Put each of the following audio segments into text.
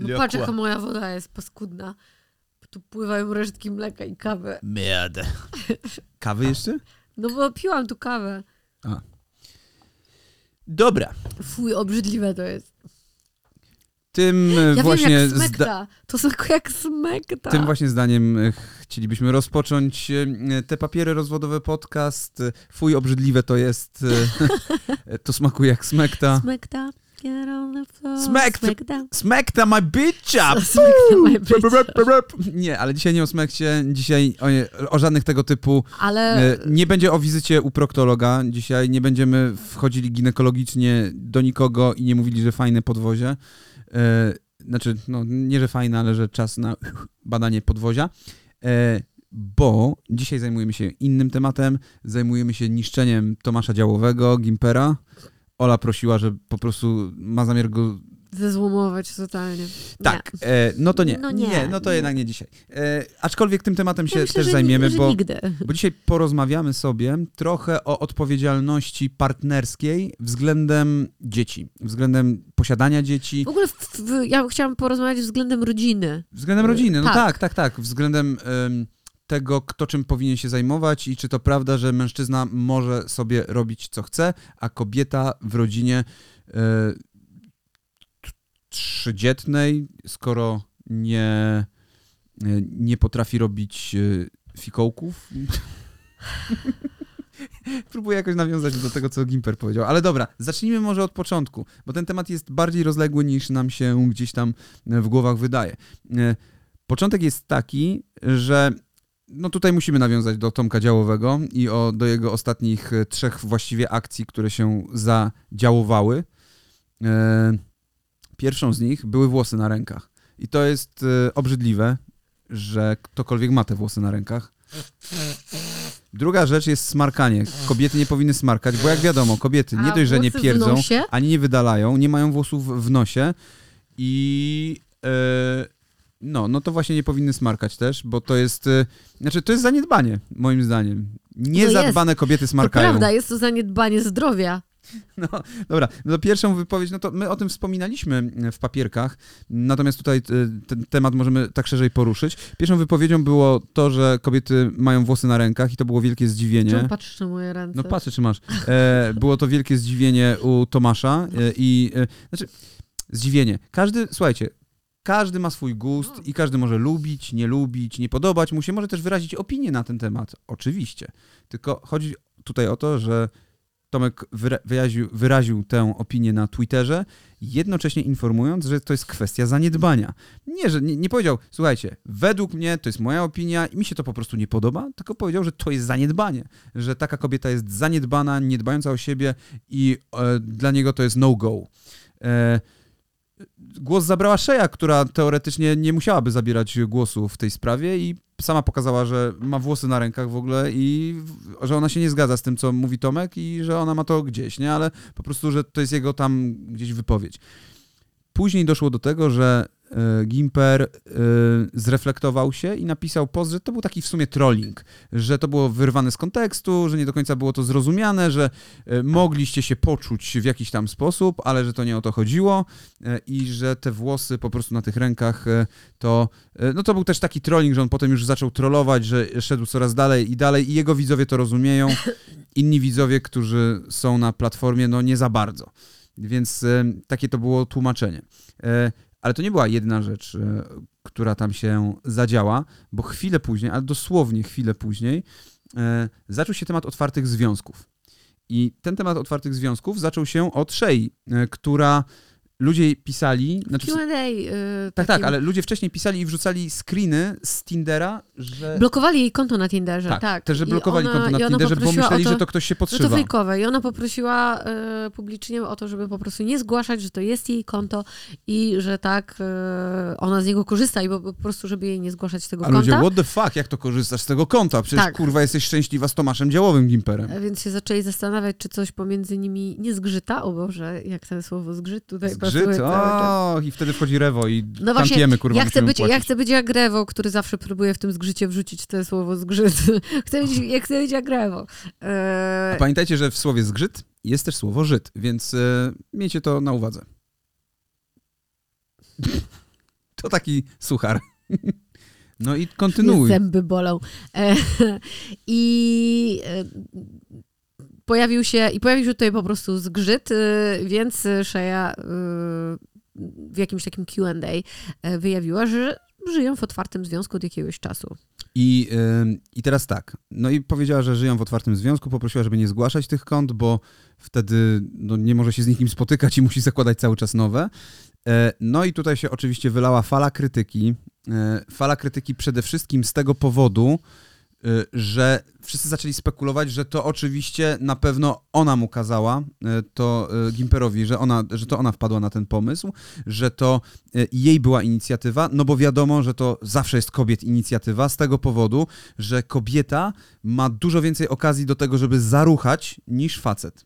No patrz, jaka moja woda jest paskudna. Tu pływają resztki mleka i kawy. Merde. Kawy jeszcze? No bo piłam tu kawę. Dobra. Fuj, obrzydliwe to jest. Tym e, Ja właśnie wiem, jak smekta. To smakuje jak smekta. Tym właśnie zdaniem e, chcielibyśmy rozpocząć e, te papiery rozwodowe podcast. Fuj, obrzydliwe to jest. To smakuje jak smekta. Smekta. Get on the floor. Smack- Smekta. Smekta my bitcha! Smekta, my bitch. Nie, ale dzisiaj nie o smekcie, dzisiaj o, o żadnych tego typu. Ale E, Nie będzie o wizycie u proktologa. Dzisiaj nie będziemy wchodzili ginekologicznie do nikogo i nie mówili, że fajne podwozie. E, Znaczy, no nie, że fajne, ale że czas na badanie podwozia. E, Bo dzisiaj zajmujemy się innym tematem. Zajmujemy się niszczeniem Tomasza Działowego, Gimpera. Ola prosiła, że po prostu ma zamiar go zezłomować totalnie. tak, e, no to nie. No nie. no to jednak nie dzisiaj. E, aczkolwiek tym tematem Nie. się Ja myślę, też że, zajmiemy, że bo, nigdy. bo dzisiaj porozmawiamy sobie trochę o odpowiedzialności partnerskiej względem dzieci, względem posiadania dzieci, W ogóle w, w, ja chciałam porozmawiać względem rodziny. względem rodziny. No Tak. tak, tak, tak. Względem em, tego, kto czym powinien się zajmować i czy to prawda, że mężczyzna może sobie robić co chce, a kobieta w rodzinie t- trzydzietnej, skoro nie, e, nie potrafi robić e, fikołków. Próbuję jakoś nawiązać do tego, co Gimper powiedział. Ale dobra, zacznijmy może od początku, bo ten temat jest bardziej rozległy niż nam się gdzieś tam w głowach wydaje. Początek jest taki, że no tutaj musimy nawiązać do Tomka Działowego i o, do jego ostatnich e, trzech właściwie akcji, które się zadziałowały. E, Pierwszą z nich były włosy na rękach. I to jest e, obrzydliwe, że ktokolwiek ma te włosy na rękach. Druga rzecz jest smarkanie. Kobiety nie powinny smarkać, bo jak wiadomo, kobiety nie dość, że nie pierdzą, ani nie wydalają, nie mają włosów w nosie i e, no, no to właśnie nie powinny smarkać też, bo to jest, e, znaczy to jest zaniedbanie, moim zdaniem. Niezadbane kobiety To smarkają. prawda, jest to zaniedbanie zdrowia. No, dobra, no to pierwszą wypowiedź, no to my o tym wspominaliśmy w papierkach, natomiast tutaj e, ten temat możemy tak szerzej poruszyć. Pierwszą wypowiedzią było to, że kobiety mają włosy na rękach i to było wielkie zdziwienie. Czemu patrzysz na moje ręce? No patrzę, czy masz. E, było to wielkie zdziwienie u Tomasza e, i e, znaczy zdziwienie. Każdy, słuchajcie, każdy ma swój gust i każdy może lubić, nie lubić, nie podobać mu się, może też wyrazić opinię na ten temat. Oczywiście. Tylko chodzi tutaj o to, że Tomek wyra- wyraził, wyraził tę opinię na Twitterze, jednocześnie informując, że to jest kwestia zaniedbania. Nie, że nie, nie powiedział, słuchajcie, według mnie to jest moja opinia i mi się to po prostu nie podoba, tylko powiedział, że to jest zaniedbanie, że taka kobieta jest zaniedbana, nie dbająca o siebie i e, dla niego to jest no-go. E, głos zabrała Szeja, która teoretycznie nie musiałaby zabierać głosu w tej sprawie i sama pokazała, że ma włosy na rękach w ogóle i że ona się nie zgadza z tym, co mówi Tomek i że ona ma to gdzieś, nie? Ale po prostu, że to jest jego tam gdzieś wypowiedź. Później doszło do tego, że Gimper e, zreflektował się i napisał post, że to był taki w sumie trolling, że to było wyrwane z kontekstu, że nie do końca było to zrozumiane, że e, mogliście się poczuć w jakiś tam sposób, ale że to nie o to chodziło i że te włosy po prostu na tych rękach to, no to był też taki trolling, że on potem już zaczął trollować, że szedł coraz dalej i dalej i jego widzowie to rozumieją, inni widzowie, którzy są na platformie, no nie za bardzo. Więc takie to było tłumaczenie. Ale to nie była jedna rzecz, e, która tam się zadziała, bo chwilę później, ale dosłownie chwilę później, e, zaczął się temat otwartych związków. I ten temat otwartych związków zaczął się od Shei, e, która ludzie pisali. Znaczy, Q&A. y, tak, tak, takim- ale ludzie wcześniej pisali i wrzucali screeny z Tindera, że. Blokowali jej konto na Tinderze, tak. tak, że blokowali ona- konto na Tinderze, bo myśleli, to, że to ktoś się że to podszywa. fejkowe. I ona poprosiła y, publicznie o to, żeby po prostu nie zgłaszać, że to jest jej konto i że tak y, ona z niego korzysta i po, po prostu, żeby jej nie zgłaszać tego A ludzie, konta. what the fuck, jak to korzystasz z tego konta? Przecież Tak. kurwa jesteś szczęśliwa z Tomaszem Działowym Gimperem. E, Więc się zaczęli zastanawiać, czy coś pomiędzy nimi nie zgrzyta. O Boże, jak ten słowo zgrzyt tutaj Zgrzyt, czas. o, i wtedy wchodzi Rewo i No właśnie, tantiemy, kurwa, ja chcę, być, ja chcę być jak Rewo, który zawsze próbuje w tym zgrzycie wrzucić to słowo zgrzyt. chcę być, ja chcę być jak Rewo. E, Pamiętajcie, że w słowie zgrzyt jest też słowo Żyd, więc e, miejcie to na uwadze. To taki suchar. No i kontynuuj. Zęby bolą. E, I pojawił się, i pojawił się tutaj po prostu zgrzyt, e, więc Shea w jakimś takim Q&A wyjawiła, że żyją w otwartym związku od jakiegoś czasu. I, I teraz tak, no i powiedziała, że żyją w otwartym związku, poprosiła, żeby nie zgłaszać tych kont, bo wtedy no, nie może się z nikim spotykać i musi zakładać cały czas nowe. E, no i tutaj się oczywiście wylała fala krytyki. E, fala krytyki przede wszystkim z tego powodu, że wszyscy zaczęli spekulować, że to oczywiście na pewno ona mu kazała, to Gimperowi, że, ona, że to ona wpadła na ten pomysł, że to jej była inicjatywa, no bo wiadomo, że to zawsze jest kobiet inicjatywa z tego powodu, że kobieta ma dużo więcej okazji do tego, żeby zaruchać niż facet.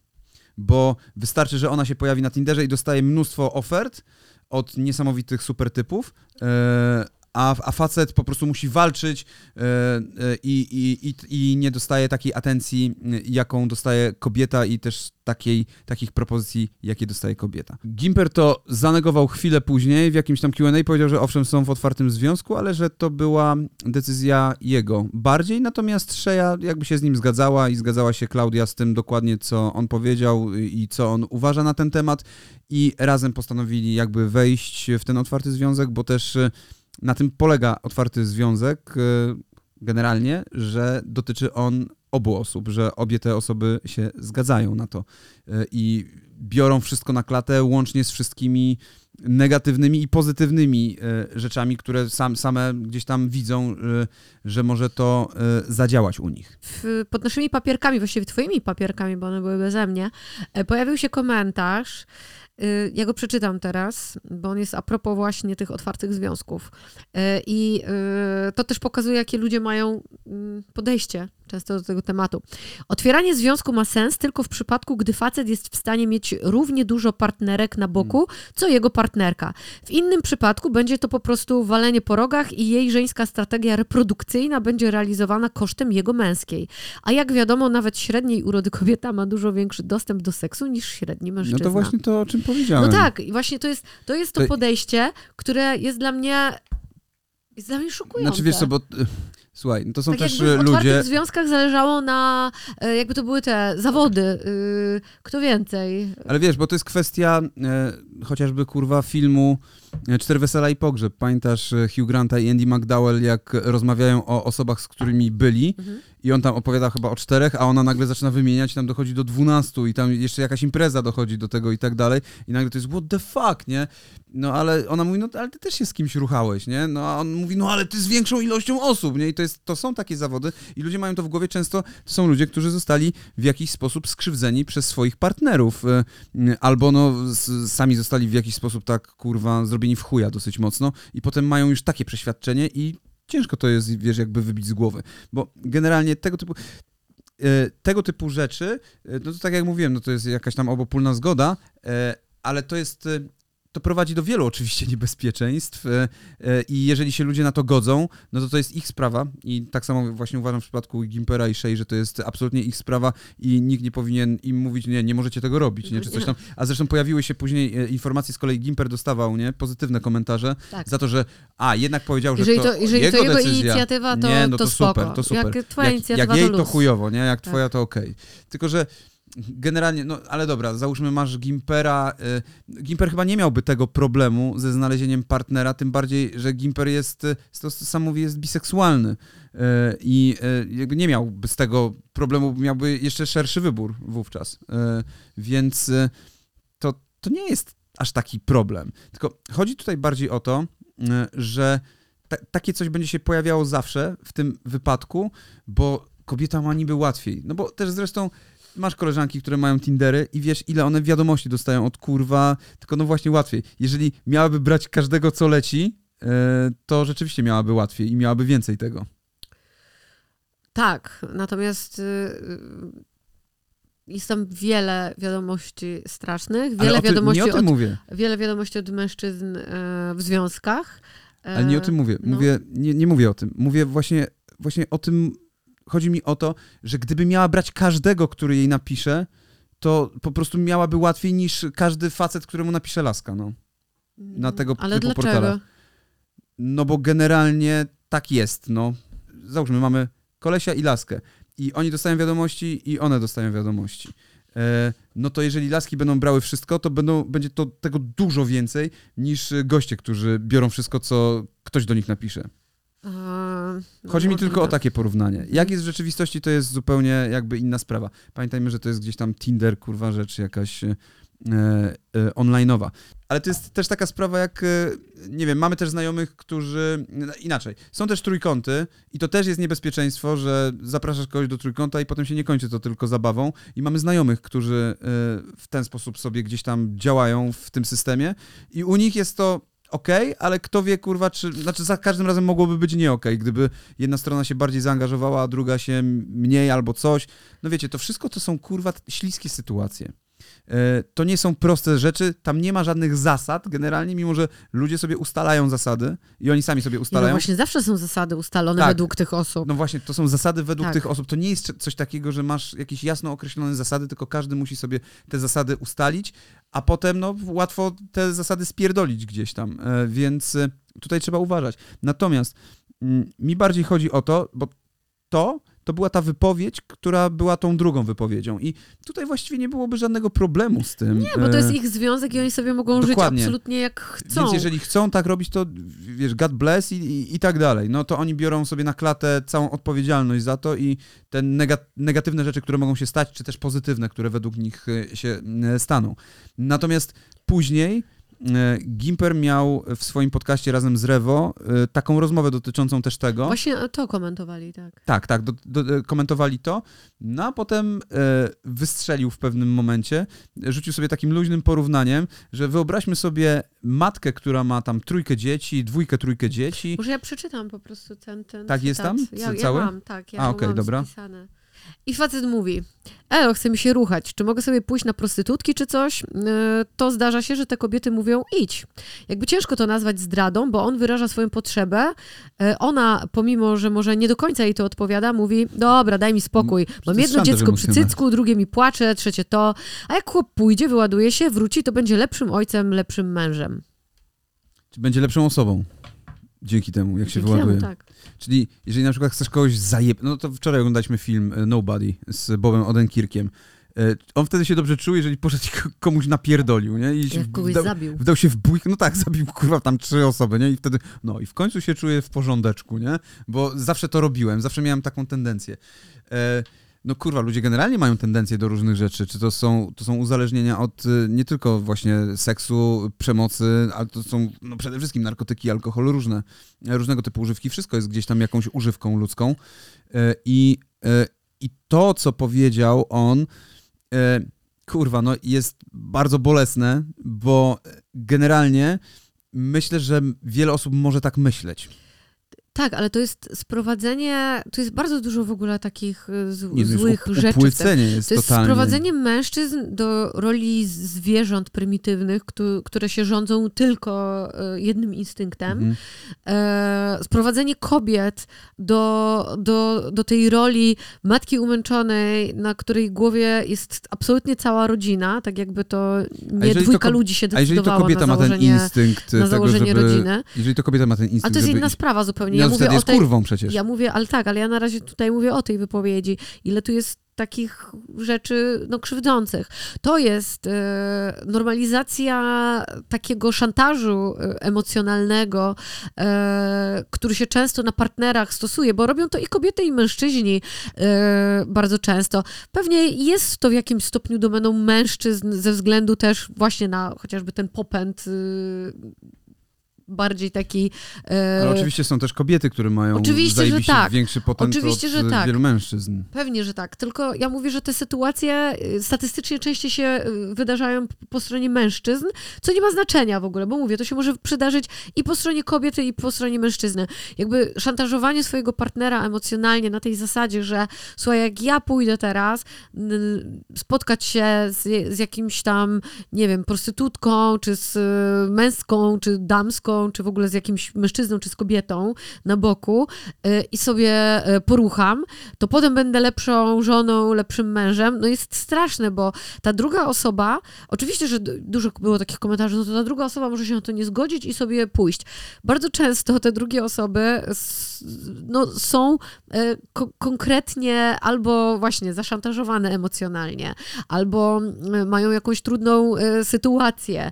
Bo wystarczy, że ona się pojawi na Tinderze i dostaje mnóstwo ofert, od niesamowitych super typów, e, a, a facet po prostu musi walczyć e, e, i, i, i, i nie dostaje takiej atencji, jaką dostaje kobieta i też takiej, takich propozycji, jakie dostaje kobieta. Gimper to zanegował chwilę później w jakimś tam Q&A, powiedział, że owszem są w otwartym związku, ale że to była decyzja jego bardziej, natomiast Shea jakby się z nim zgadzała i zgadzała się Klaudia z tym dokładnie, co on powiedział i co on uważa na ten temat i razem postanowili jakby wejść w ten otwarty związek, bo też na tym polega otwarty związek e, generalnie, że dotyczy on obu osób, że obie te osoby się zgadzają na to e, i biorą wszystko na klatę, łącznie z wszystkimi negatywnymi i pozytywnymi e, rzeczami, które sam, same gdzieś tam widzą, że może to zadziałać u nich. Pod naszymi papierkami, właściwie twoimi papierkami, bo one były beze mnie, pojawił się komentarz, Y, ja go przeczytam teraz, bo on jest a propos właśnie tych otwartych związków. Y, I y, to też pokazuje, jakie ludzie mają mm, podejście często do tego tematu. Otwieranie związku ma sens tylko w przypadku, gdy facet jest w stanie mieć równie dużo partnerek na boku, mm. co jego partnerka. W innym przypadku będzie to po prostu walenie po rogach i jej żeńska strategia reprodukcyjna będzie realizowana kosztem jego męskiej. A jak wiadomo, nawet średniej urody kobieta ma dużo większy dostęp do seksu niż średni mężczyzna. No to właśnie to, o czym powiedziałem. No tak, i właśnie to jest to, jest to podejście, które jest dla mnie jest dla mnie szokujące. Znaczy wiesz co, bo Słuchaj, no to są tak też jakby w ludzie. W związkach zależało na, e, jakby to były te zawody, yy, kto więcej. Ale wiesz, bo to jest kwestia e, chociażby kurwa filmu e, Cztery Wesela i Pogrzeb. Pamiętasz e, Hugh Granta i Andy McDowell, jak rozmawiają o osobach, z którymi byli mhm. i on tam opowiada chyba o czterech, a ona nagle zaczyna wymieniać i tam dochodzi do dwunastu i tam jeszcze jakaś impreza dochodzi do tego i tak dalej i nagle to jest what the fuck, nie? No ale ona mówi, no ale ty też się z kimś ruchałeś, nie? No a on mówi, no ale ty z większą ilością osób, nie? I to, jest, to są takie zawody i ludzie mają to w głowie często, to są ludzie, którzy zostali w jakiś sposób skrzywdzeni przez swoich partnerów e, albo no sami zostali w jakiś sposób tak, kurwa, zrobieni w chuja dosyć mocno i potem mają już takie przeświadczenie i ciężko to jest, wiesz, jakby wybić z głowy, bo generalnie tego typu e, tego typu rzeczy, e, no to tak jak mówiłem, no to jest jakaś tam obopólna zgoda, ale to jest to prowadzi do wielu oczywiście niebezpieczeństw e, e, i jeżeli się ludzie na to godzą, no to to jest ich sprawa i tak samo właśnie uważam w przypadku Gimpera i Shea, że to jest absolutnie ich sprawa i nikt nie powinien im mówić, nie, nie możecie tego robić, nie, czy coś tam. A zresztą pojawiły się później e, informacje, z kolei Gimper dostawał, nie, pozytywne komentarze tak. za to, że a, jednak powiedział, że jeżeli to, to jeżeli jego, to jego decyzja, inicjatywa, to, nie, no to, to super, to super. Jak twoja jak, inicjatywa, jak jej to, to chujowo, nie, jak tak. twoja to okej. Okay. Tylko, że generalnie, no ale dobra, załóżmy masz Gimpera. Y, Gimper chyba nie miałby tego problemu ze znalezieniem partnera, tym bardziej, że Gimper jest, y, to sam mówi, jest biseksualny y, i jakby nie miałby z tego problemu, miałby jeszcze szerszy wybór wówczas. Więc to, to nie jest aż taki problem. Tylko chodzi tutaj bardziej o to, że ta, takie coś będzie się pojawiało zawsze w tym wypadku, bo kobieta ma niby łatwiej. No bo też zresztą masz koleżanki, które mają Tindery i wiesz, ile one wiadomości dostają od kurwa, tylko no właśnie łatwiej. Jeżeli miałaby brać każdego, co leci, e, to rzeczywiście miałaby łatwiej i miałaby więcej tego. Tak, natomiast y, y, jest tam wiele wiadomości strasznych, wiele ty, wiadomości nie o tym od, mówię. Wiele wiadomości od mężczyzn e, w związkach. Ale nie o tym mówię. No. Mówię, no. nie, nie mówię o tym. Mówię właśnie, właśnie o tym, chodzi mi o to, że gdyby miała brać każdego, który jej napisze, to po prostu miałaby łatwiej niż każdy facet, któremu napisze laska, no. Na tego Ale typu dlaczego? no bo generalnie tak jest, no. Załóżmy, mamy kolesia i laskę i oni dostają wiadomości i one dostają wiadomości. E, no to jeżeli laski będą brały wszystko, to będą, będzie to tego dużo więcej niż goście, którzy biorą wszystko, co ktoś do nich napisze. No Chodzi mi może tylko o tak. takie porównanie. Jak jest w rzeczywistości, to jest zupełnie jakby inna sprawa. Pamiętajmy, że to jest gdzieś tam Tinder, kurwa, rzecz jakaś e, e, online'owa. Ale to jest też taka sprawa jak, e, nie wiem, mamy też znajomych, którzy, no, inaczej, są też trójkąty i to też jest niebezpieczeństwo, że zapraszasz kogoś do trójkąta i potem się nie kończy to tylko zabawą i mamy znajomych, którzy e, w ten sposób sobie gdzieś tam działają w tym systemie i u nich jest to okej, ale kto wie, kurwa, czy, znaczy za każdym razem mogłoby być nie okej, gdyby jedna strona się bardziej zaangażowała, a druga się mniej albo coś. No wiecie, to wszystko to są, kurwa, śliskie sytuacje. E, To nie są proste rzeczy, tam nie ma żadnych zasad generalnie, mimo że ludzie sobie ustalają zasady i oni sami sobie Nie, No ustalają. właśnie zawsze są zasady ustalone Tak. według tych osób. No właśnie, to są zasady według Tak. tych osób. To nie jest coś takiego, że masz jakieś jasno określone zasady, tylko każdy musi sobie te zasady ustalić, a potem no, łatwo te zasady spierdolić gdzieś tam. E, Więc e, tutaj trzeba uważać. Natomiast mm, mi bardziej chodzi o to, bo to to była ta wypowiedź, która była tą drugą wypowiedzią. I tutaj właściwie nie byłoby żadnego problemu z tym. Nie, bo to jest E, ich związek i oni sobie mogą Dokładnie. żyć absolutnie jak chcą. Więc jeżeli chcą tak robić, to wiesz, God bless i, i, i tak dalej. No to oni biorą sobie na klatę całą odpowiedzialność za to i te nega- negatywne rzeczy, które mogą się stać, czy też pozytywne, które według nich e, się e, staną. Natomiast później Gimper miał w swoim podcaście razem z Rewo e, taką rozmowę dotyczącą też tego. Właśnie to komentowali, tak. Tak, tak, do, do, komentowali to, no a potem e, wystrzelił w pewnym momencie, rzucił sobie takim luźnym porównaniem, że wyobraźmy sobie matkę, która ma tam trójkę dzieci, dwójkę, trójkę dzieci. Może ja przeczytam po prostu ten, ten Tak, jest cytat. tam? Ja, ja mam, tak, ja A, okej, mam dobra. spisane. I facet mówi, elo, chce mi się ruchać, czy mogę sobie pójść na prostytutki czy coś? Yy, To zdarza się, że te kobiety mówią idź. Jakby ciężko to nazwać zdradą, bo on wyraża swoją potrzebę, Yy, ona, pomimo, że może nie do końca jej to odpowiada, mówi, dobra, daj mi spokój, mam to jest jedno dziecko przy cycku, drugie mi płacze, trzecie to, a jak chłop pójdzie, wyładuje się, wróci, to będzie lepszym ojcem, lepszym mężem. Czy będzie lepszą osobą dzięki temu, jak się Dzięki temu, wyładuje. tak. Czyli jeżeli na przykład chcesz kogoś zajeb... No to wczoraj oglądaliśmy film e, Nobody z Bobem Odenkirkiem. E, On wtedy się dobrze czuł, jeżeli poszedł komuś napierdolił, nie? I się Jak kogoś wdał- zabił. Wdał się w bójkę, no tak, zabił kurwa tam trzy osoby, nie? I wtedy, no i w końcu się czuję w porządeczku, nie? Bo zawsze to robiłem, zawsze miałem taką tendencję. E, no kurwa, ludzie generalnie mają tendencję do różnych rzeczy, czy to są, to są uzależnienia od y, nie tylko właśnie seksu, przemocy, ale to są no przede wszystkim narkotyki, alkohol, różne, różnego typu używki, wszystko jest gdzieś tam jakąś używką ludzką. E, I, e, i to, co powiedział on, kurwa, no jest bardzo bolesne, bo generalnie myślę, że wiele osób może tak myśleć. Tak, ale to jest sprowadzenie, to jest bardzo dużo w ogóle takich y, z, Nie, to złych up- rzeczy. jest To jest totalnie. sprowadzenie mężczyzn do roli zwierząt prymitywnych, któ- które się rządzą tylko y, jednym instynktem. Mhm. E, sprowadzenie kobiet do, do, do tej roli matki umęczonej, na której głowie jest absolutnie cała rodzina, tak jakby to nie to dwójka kob- ludzi się A jeżeli to decydowała kobieta na ma ten założenie, instynkt na tego, założenie żeby... rodziny. Jeżeli to kobieta ma ten Ale instynkt, to jest inna sprawa zupełnie. Ja wtedy mówię o jest tej, kurwą przecież. ja mówię, ale tak, ale ja na razie tutaj mówię o tej wypowiedzi. Ile tu jest takich rzeczy no, krzywdzących. To jest e, normalizacja takiego szantażu e, emocjonalnego, e, który się często na partnerach stosuje, bo robią to i kobiety, i mężczyźni e, bardzo często. Pewnie jest to w jakimś stopniu domeną mężczyzn ze względu też właśnie na chociażby ten popęd e, bardziej taki e, Ale oczywiście są też kobiety, które mają Oczywiście, że tak. większy potent Oczywiście, że e, tak. wielu mężczyzn. Pewnie, że tak. Tylko ja mówię, że te sytuacje y, statystycznie częściej się y, wydarzają po stronie mężczyzn, co nie ma znaczenia w ogóle, bo mówię, to się może przydarzyć i po stronie kobiety, i po stronie mężczyzny. Jakby szantażowanie swojego partnera emocjonalnie na tej zasadzie, że słuchaj, jak ja pójdę teraz spotkać się z, z jakimś tam, nie wiem, prostytutką, czy z męską, czy damską, czy w ogóle z jakimś mężczyzną, czy z kobietą na boku y, i sobie y, porucham, to potem będę lepszą żoną, lepszym mężem. No jest straszne, bo ta druga osoba, oczywiście, że dużo było takich komentarzy, no to ta druga osoba może się na to nie zgodzić i sobie pójść. Bardzo często te drugie osoby no, są e, ko konkretnie albo właśnie zaszantażowane emocjonalnie, albo mają jakąś trudną sytuację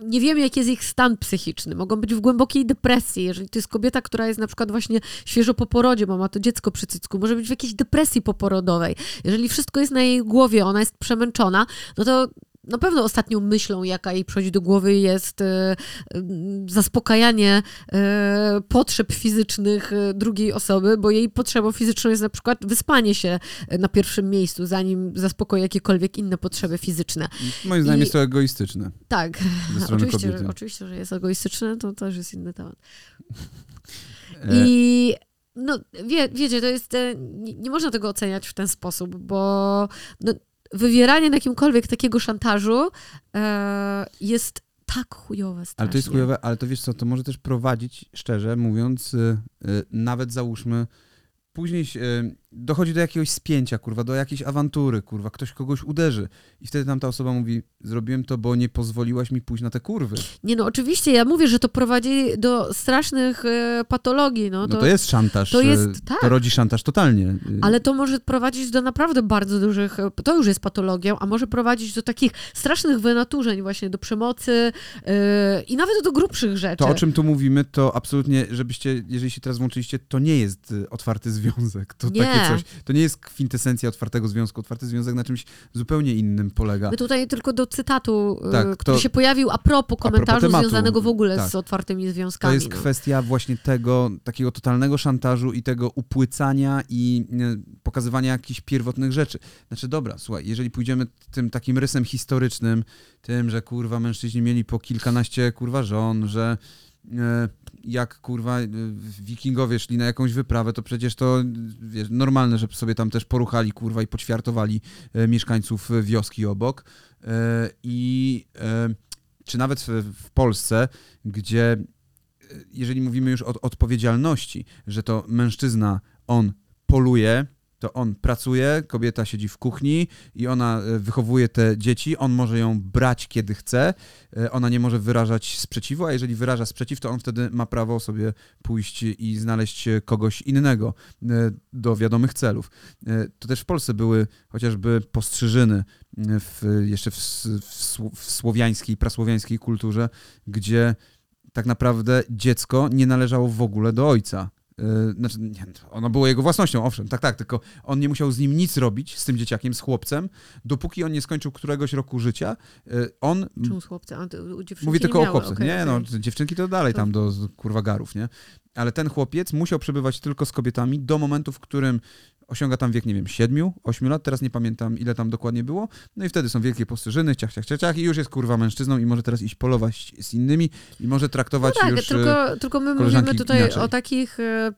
nie wiemy, jaki jest ich stan psychiczny. Mogą być w głębokiej depresji. Jeżeli to jest kobieta, która jest na przykład właśnie świeżo po porodzie, bo ma to dziecko przy cycku, może być w jakiejś depresji poporodowej. Jeżeli wszystko jest na jej głowie, ona jest przemęczona, no to na pewno ostatnią myślą, jaka jej przychodzi do głowy, jest e, zaspokajanie e, potrzeb fizycznych e, drugiej osoby, bo jej potrzebą fizyczną jest na przykład wyspanie się na pierwszym miejscu, zanim zaspokoi jakiekolwiek inne potrzeby fizyczne. Moim zdaniem I... jest to egoistyczne. Tak, oczywiście że, oczywiście, że jest egoistyczne, to też jest inny temat. I no, wie, wiecie, to jest, nie, nie, można tego oceniać w ten sposób, bo no, wywieranie na kimkolwiek takiego szantażu e, jest tak chujowe strasznie. Ale to jest chujowe, ale to wiesz co, to może też prowadzić, szczerze mówiąc, y, y, nawet załóżmy, później dochodzi do jakiegoś spięcia, kurwa, do jakiejś awantury, kurwa, ktoś kogoś uderzy i wtedy tam ta osoba mówi, zrobiłem to, bo nie pozwoliłaś mi pójść na te kurwy. Nie no, oczywiście, ja mówię, że to prowadzi do strasznych e, patologii, no. To, no to jest szantaż, to, jest, e, tak. to rodzi szantaż totalnie. Ale to może prowadzić do naprawdę bardzo dużych, e, to już jest patologią, a może prowadzić do takich strasznych wynaturzeń właśnie, do przemocy e, i nawet do grubszych rzeczy. To, o czym tu mówimy, to absolutnie, żebyście, jeżeli się teraz włączyliście, to nie jest otwarty związek, to nie. takie coś. To nie jest kwintesencja otwartego związku. Otwarty związek na czymś zupełnie innym polega. My tutaj tylko do cytatu, y, tak, który to, się pojawił a propos komentarzu a propos związanego w ogóle tak. z otwartymi związkami. To jest no. kwestia właśnie tego takiego totalnego szantażu i tego upłycania i y, pokazywania jakichś pierwotnych rzeczy. Znaczy, dobra, słuchaj, jeżeli pójdziemy tym takim rysem historycznym, tym, że kurwa mężczyźni mieli po kilkanaście kurwa żon, że E, jak kurwa e, wikingowie szli na jakąś wyprawę, to przecież to wiesz, normalne, że sobie tam też poruchali kurwa i poćwiartowali e, mieszkańców wioski obok. I czy nawet w Polsce, gdzie jeżeli mówimy już o odpowiedzialności, że to mężczyzna, on poluje, to on pracuje, kobieta siedzi w kuchni i ona e, wychowuje te dzieci, on może ją brać kiedy chce, e, ona nie może wyrażać sprzeciwu, a jeżeli wyraża sprzeciw, to on wtedy ma prawo sobie pójść i znaleźć kogoś innego e, do wiadomych celów. To też w Polsce były chociażby postrzyżyny w, jeszcze w, w, w słowiańskiej, prasłowiańskiej kulturze, gdzie tak naprawdę dziecko nie należało w ogóle do ojca. Yy, znaczy, nie, ono było jego własnością, owszem, tak, tak, tylko on nie musiał z nim nic robić, z tym dzieciakiem, z chłopcem, dopóki on nie skończył któregoś roku życia. Yy, on. Czemu z chłopcem? Mówię tylko miały. o chłopcach. Okay, nie, okay. no, dziewczynki to dalej tam do kurwa garów, nie? Ale ten chłopiec musiał przebywać tylko z kobietami do momentu, w którym osiąga tam wiek, nie wiem, 7, 8 lat, teraz nie pamiętam ile tam dokładnie było, no i wtedy są wielkie postrzyżyny, ciach, ciach, ciach, ciach i już jest kurwa mężczyzną i może teraz iść polować z innymi i może traktować no tak, już tylko, e, tylko my mówimy tutaj inaczej. o takich e,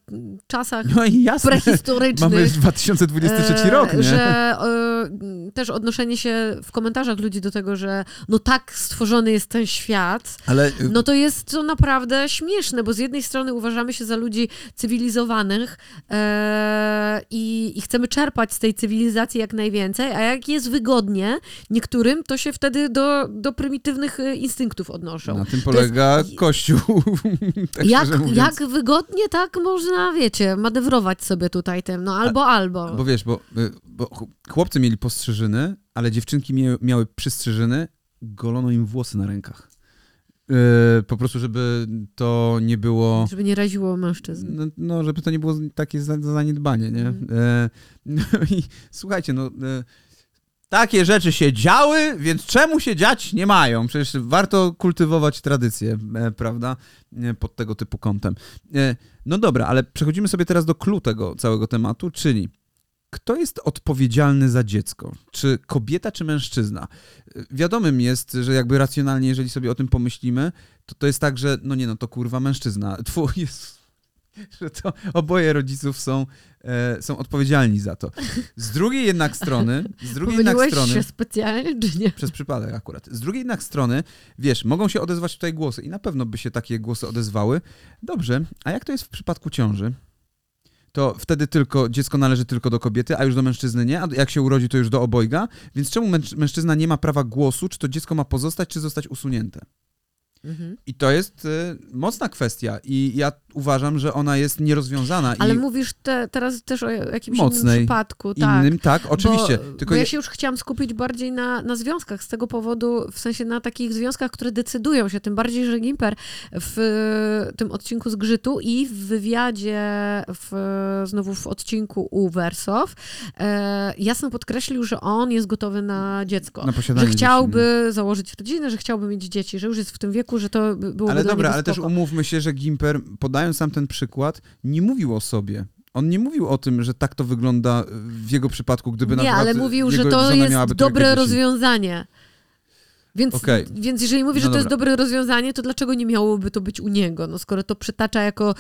czasach no i jasne. prehistorycznych. Mamy 2023 rok, nie? Że e, też odnoszenie się w komentarzach ludzi do tego, że no tak stworzony jest ten świat, Ale... no to jest to naprawdę śmieszne, bo z jednej strony uważamy się za ludzi cywilizowanych e, i i, chcemy czerpać z tej cywilizacji jak najwięcej, a jak jest wygodnie niektórym, to się wtedy do, do prymitywnych y, instynktów odnoszą. Na tym polega jest, Kościół. tak jak, jak wygodnie tak można, wiecie, manewrować sobie tutaj tym, no albo, a, albo. Bo wiesz, bo, y, bo chłopcy mieli postrzyżyny, ale dziewczynki miały, miały przystrzyżyny, golono im włosy na rękach. Yy, po prostu, żeby to nie było. Żeby nie raziło mężczyzn. No, no żeby to nie było takie zaniedbanie, nie? Mm. Yy, no i słuchajcie, no. Yy, takie rzeczy się działy, więc czemu się dziać nie mają? Przecież warto kultywować tradycję, e, prawda? Pod tego typu kątem. No dobra, ale przechodzimy sobie teraz do klu tego całego tematu, czyli kto jest odpowiedzialny za dziecko? Czy kobieta, czy mężczyzna? Wiadomym jest, że jakby racjonalnie, jeżeli sobie o tym pomyślimy, to to jest tak, że no nie no, to kurwa mężczyzna. Twój jest... że to oboje rodziców są, e, są odpowiedzialni za to. Z drugiej jednak strony, z drugiej jednak strony, się specjalnie, czy nie? przez przypadek akurat, z drugiej jednak strony, wiesz, mogą się odezwać tutaj głosy i na pewno by się takie głosy odezwały. Dobrze, a jak to jest w przypadku ciąży? To wtedy tylko dziecko należy tylko do kobiety, a już do mężczyzny nie, a jak się urodzi, to już do obojga. Więc czemu męż- mężczyzna nie ma prawa głosu, czy to dziecko ma pozostać, czy zostać usunięte? Mhm. I to jest y, mocna kwestia i ja uważam, że ona jest nierozwiązana. Ale mówisz te, teraz też o jakimś Mocnej, innym przypadku, tak. innym, tak, oczywiście. Bo, tylko bo ja się już chciałam skupić bardziej na, na związkach z tego powodu, w sensie na takich związkach, które decydują się, tym bardziej, że Gimper w tym odcinku z Grzytu i w wywiadzie w, znowu w odcinku u Wersow e, jasno podkreślił, że on jest gotowy na dziecko. na posiadanie Że dzieci, chciałby założyć rodzinę, że chciałby mieć dzieci, że już jest w tym wieku, że to by- byłoby Ale dobra, ale też umówmy się, że Gimper, podając sam ten przykład, nie mówił o sobie. On nie mówił o tym, że tak to wygląda w jego przypadku, gdyby na Nie, przykład ale mówił, że to jest dobre rozwiązanie. Więc, Okej. więc jeżeli mówi, że No to jest dobre rozwiązanie, to dlaczego nie miałoby to być u niego? No skoro to przytacza jako,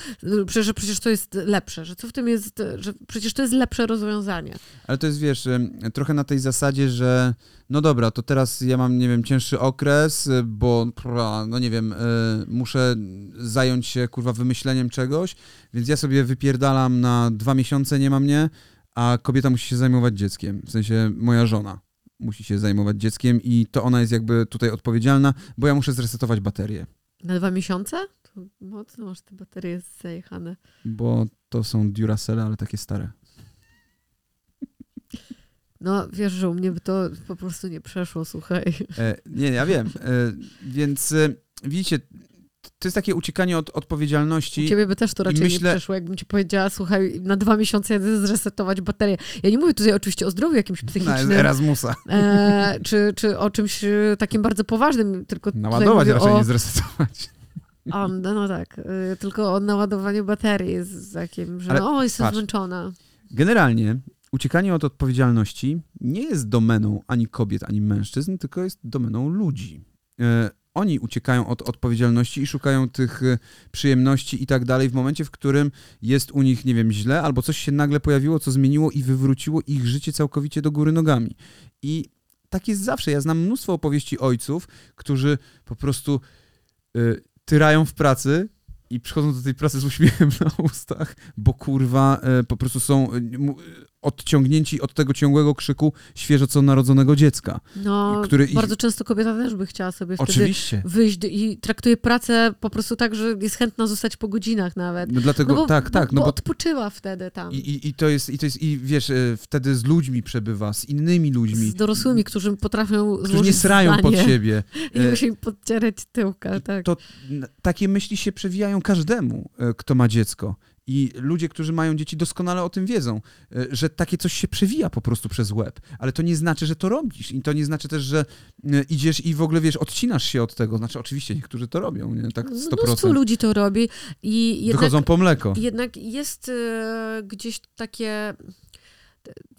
że przecież to jest lepsze, że co w tym jest, że przecież to jest lepsze rozwiązanie. Ale to jest, wiesz, trochę na tej zasadzie, że no dobra, to teraz ja mam, nie wiem, cięższy okres, y, bo, no nie wiem, y, muszę zająć się, kurwa, wymyśleniem czegoś, więc ja sobie wypierdalam na dwa miesiące, nie ma mnie, a kobieta musi się zajmować dzieckiem, w sensie moja żona musi się zajmować dzieckiem i to ona jest jakby tutaj odpowiedzialna, bo ja muszę zresetować baterię, Na dwa miesiące? To mocno masz te baterie zajechane. bo to są Duracell, ale takie stare. No wiesz, że u mnie by to po prostu nie przeszło, słuchaj. E, nie, ja wiem. E, więc e, widzicie, to jest takie uciekanie od U odpowiedzialności. ciebie by też to raczej myślę- nie przeszło, jakbym ci powiedziała, słuchaj, na dwa miesiące jadę zresetować baterię. Ja nie mówię tutaj oczywiście o zdrowiu jakimś Na psychicznym. Erasmusa. e, czy, czy o czymś e, takim bardzo poważnym, tylko Naładować raczej, o, nie zresetować. o, no, no tak, e, tylko o naładowaniu baterii z takim, że Ale o, jestem patrz. zmęczona. Generalnie uciekanie od odpowiedzialności nie jest domeną ani kobiet, ani mężczyzn, tylko jest domeną ludzi. E, Oni uciekają od odpowiedzialności i szukają tych e, przyjemności i tak dalej w momencie, w którym jest u nich, nie wiem, źle, albo coś się nagle pojawiło, co zmieniło i wywróciło ich życie całkowicie do góry nogami. I tak jest zawsze. Ja znam mnóstwo opowieści ojców, którzy po prostu y, tyrają w pracy i przychodzą do tej pracy z uśmiechem na ustach, bo kurwa y, po prostu są y, y, odciągnięci od tego ciągłego krzyku świeżo co narodzonego dziecka. No, Który ich- bardzo często kobieta też by chciała sobie wtedy Oczywiście. wyjść i traktuje pracę po prostu tak, że jest chętna zostać po godzinach nawet. No dlatego, No bo, tak, tak, bo, no bo bo odpoczywa wtedy tam. i, i, i to jest, i to jest, i wiesz, y, wtedy z ludźmi przebywa, z innymi ludźmi, Z dorosłymi, którzy potrafią którzy nie srają zdanie pod siebie. I E, musi im podcierać tyłka, tak. to takie myśli się przewijają każdemu, e, kto ma dziecko. I ludzie, którzy mają dzieci, doskonale o tym wiedzą, e, że takie coś się przewija po prostu przez łeb. Ale to nie znaczy, że to robisz. I to nie znaczy też, że e, idziesz i w ogóle, wiesz, odcinasz się od tego. Znaczy, oczywiście niektórzy to robią, nie? Tak Mnóstwo 100%. ludzi to robi i jednak, Wychodzą po mleko. jednak jest e, gdzieś takie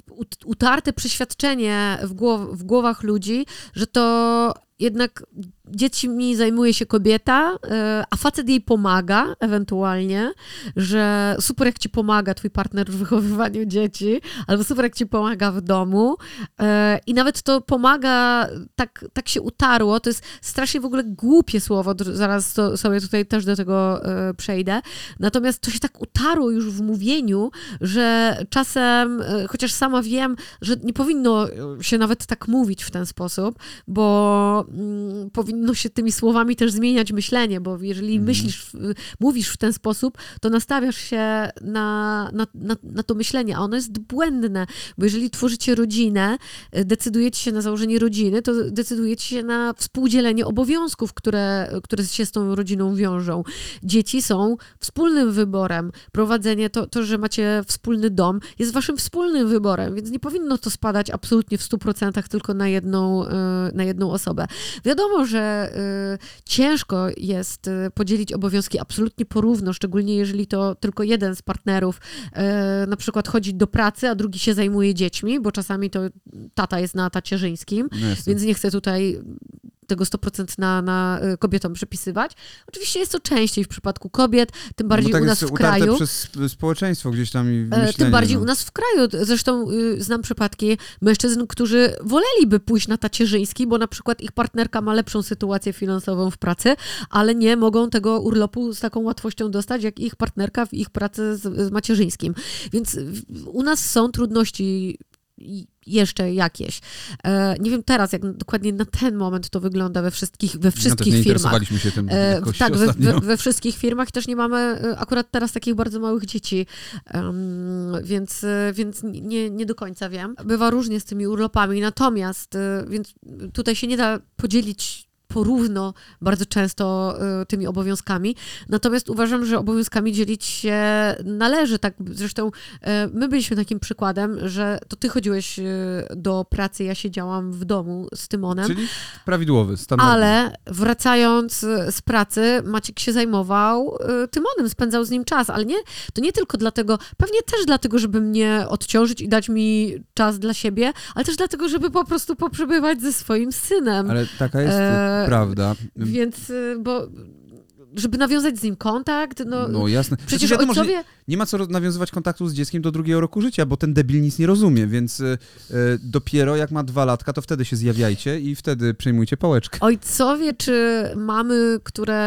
ut- utarte przeświadczenie w, głow- w głowach ludzi, że to jednak dziećmi zajmuje się kobieta, e, a facet jej pomaga ewentualnie, że super jak ci pomaga twój partner w wychowywaniu dzieci, albo super jak ci pomaga w domu e, i nawet to pomaga, tak, tak się utarło, to jest strasznie w ogóle głupie słowo, zaraz to sobie tutaj też do tego e, przejdę, natomiast to się tak utarło już w mówieniu, że czasem, chociaż sama wiem, że nie powinno się nawet tak mówić w ten sposób, bo mm, powinno się tymi słowami też zmieniać myślenie, bo jeżeli Mhm. myślisz, mówisz w ten sposób, to nastawiasz się na, na, na, na to myślenie, a ono jest błędne, bo jeżeli tworzycie rodzinę, y, decydujecie się na założenie rodziny, to decydujecie się na współdzielenie obowiązków, które, które się z tą rodziną wiążą. Dzieci są wspólnym wyborem. Prowadzenie, to, to, że macie wspólny dom, jest waszym wspólnym wyborem, więc nie powinno to spadać absolutnie w 100% tylko na jedną, y, na jedną osobę. Wiadomo, że y, ciężko jest y, podzielić obowiązki absolutnie porówno, szczególnie jeżeli to tylko jeden z partnerów y, na przykład chodzi do pracy, a drugi się zajmuje dziećmi, bo czasami to tata jest na tacierzyńskim, No jasne. więc nie chcę tutaj tego 100% na, na y, kobietom przypisywać. Oczywiście jest to częściej w przypadku kobiet, tym bardziej no tak u nas w kraju. przez społeczeństwo gdzieś tam i E, Tym bardziej no. u nas w kraju. Zresztą y, znam przypadki mężczyzn, którzy woleliby pójść na tacierzyński, bo na przykład ich partnerka ma lepszą sytuację finansową w pracy, ale nie mogą tego urlopu z taką łatwością dostać, jak ich partnerka w ich pracy z, z macierzyńskim. Więc u nas są trudności jeszcze jakieś. E, nie wiem teraz, jak dokładnie na ten moment to wygląda we wszystkich, we no wszystkich nie firmach. się tym E, jakoś tak, we, we, we wszystkich firmach też nie mamy e, akurat teraz takich bardzo małych dzieci, więc, więc nie, nie do końca wiem. Bywa różnie z tymi urlopami, natomiast więc tutaj się nie da podzielić porówno bardzo często e, tymi obowiązkami. Natomiast uważam, że obowiązkami dzielić się należy. Tak, zresztą e, my byliśmy takim przykładem, że to ty chodziłeś e, do pracy, ja siedziałam w domu z Tymonem. Czyli prawidłowy, standardowy. Ale wracając y, z pracy, Maciek się zajmował y, Tymonem, spędzał z nim czas, ale nie, to nie tylko dlatego, pewnie też dlatego, żeby mnie odciążyć i dać mi czas dla siebie, ale też dlatego, żeby po prostu poprzebywać ze swoim synem. Ale taka jest E, prawda. Więc, y, bo żeby nawiązać z nim kontakt, no, No jasne. przecież Znaczy, ojcowie... nie, nie ma co nawiązywać kontaktu z dzieckiem do drugiego roku życia, bo ten debil nic nie rozumie, więc y, y, dopiero jak ma dwa latka, to wtedy się zjawiajcie i wtedy przejmujcie pałeczkę. Ojcowie czy mamy, które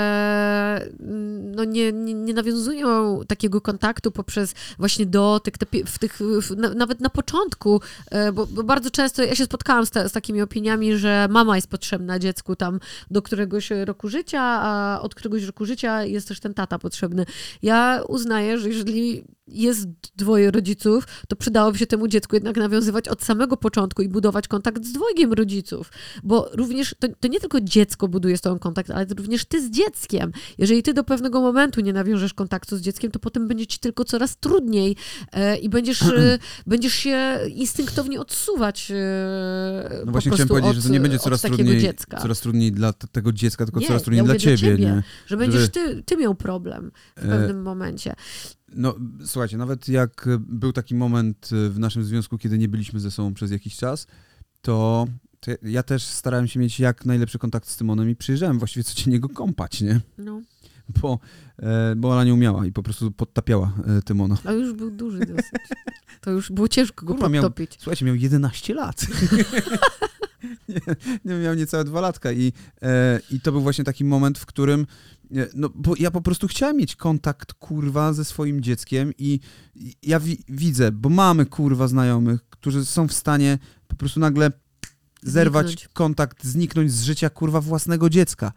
no nie, nie, nie nawiązują takiego kontaktu poprzez właśnie dotyk, te, w tych, w, na, nawet na początku, e, bo, bo bardzo często ja się spotkałam z, ta, z takimi opiniami, że mama jest potrzebna dziecku tam do któregoś roku życia, a od któregoś roku życia jest też ten tata potrzebny. Ja uznaję, że jeżeli jest dwoje rodziców, to przydałoby się temu dziecku jednak nawiązywać od samego początku i budować kontakt z dwojgiem rodziców, bo również to, to nie tylko dziecko buduje z tobą kontakt, ale również ty z dzieckiem. Jeżeli ty do pewnego momentu nie nawiążesz kontaktu z dzieckiem, to potem będzie ci tylko coraz trudniej e, i będziesz, e, będziesz się instynktownie odsuwać e, No po właśnie chciałem powiedzieć, od, że to nie będzie coraz trudniej, dziecka. coraz trudniej dla tego dziecka, tylko Nie, coraz trudniej ja dla mówię dla ciebie, ciebie. nie? Że będziesz ty, ty miał problem w E, pewnym momencie. No, słuchajcie, nawet jak e, był taki moment e, w naszym związku, kiedy nie byliśmy ze sobą przez jakiś czas, to, to ja też starałem się mieć jak najlepszy kontakt z Tymonem i przyjeżdżałem właściwie codziennie go kąpać, nie? No, Bo, e, bo ona nie umiała i po prostu podtapiała Tymona. a już był duży dosyć. To już było ciężko go Kurwa, miał- podtopić. Słuchajcie, miał 11 lat. nie, nie, miał niecałe dwa latka i, e, i to był właśnie taki moment, w którym e, no, bo ja po prostu chciałem mieć kontakt, kurwa, ze swoim dzieckiem i, i ja wi- widzę, bo mamy, kurwa, znajomych, którzy są w stanie po prostu nagle zerwać Zniknąć. kontakt, zniknąć z życia, kurwa, własnego dziecka.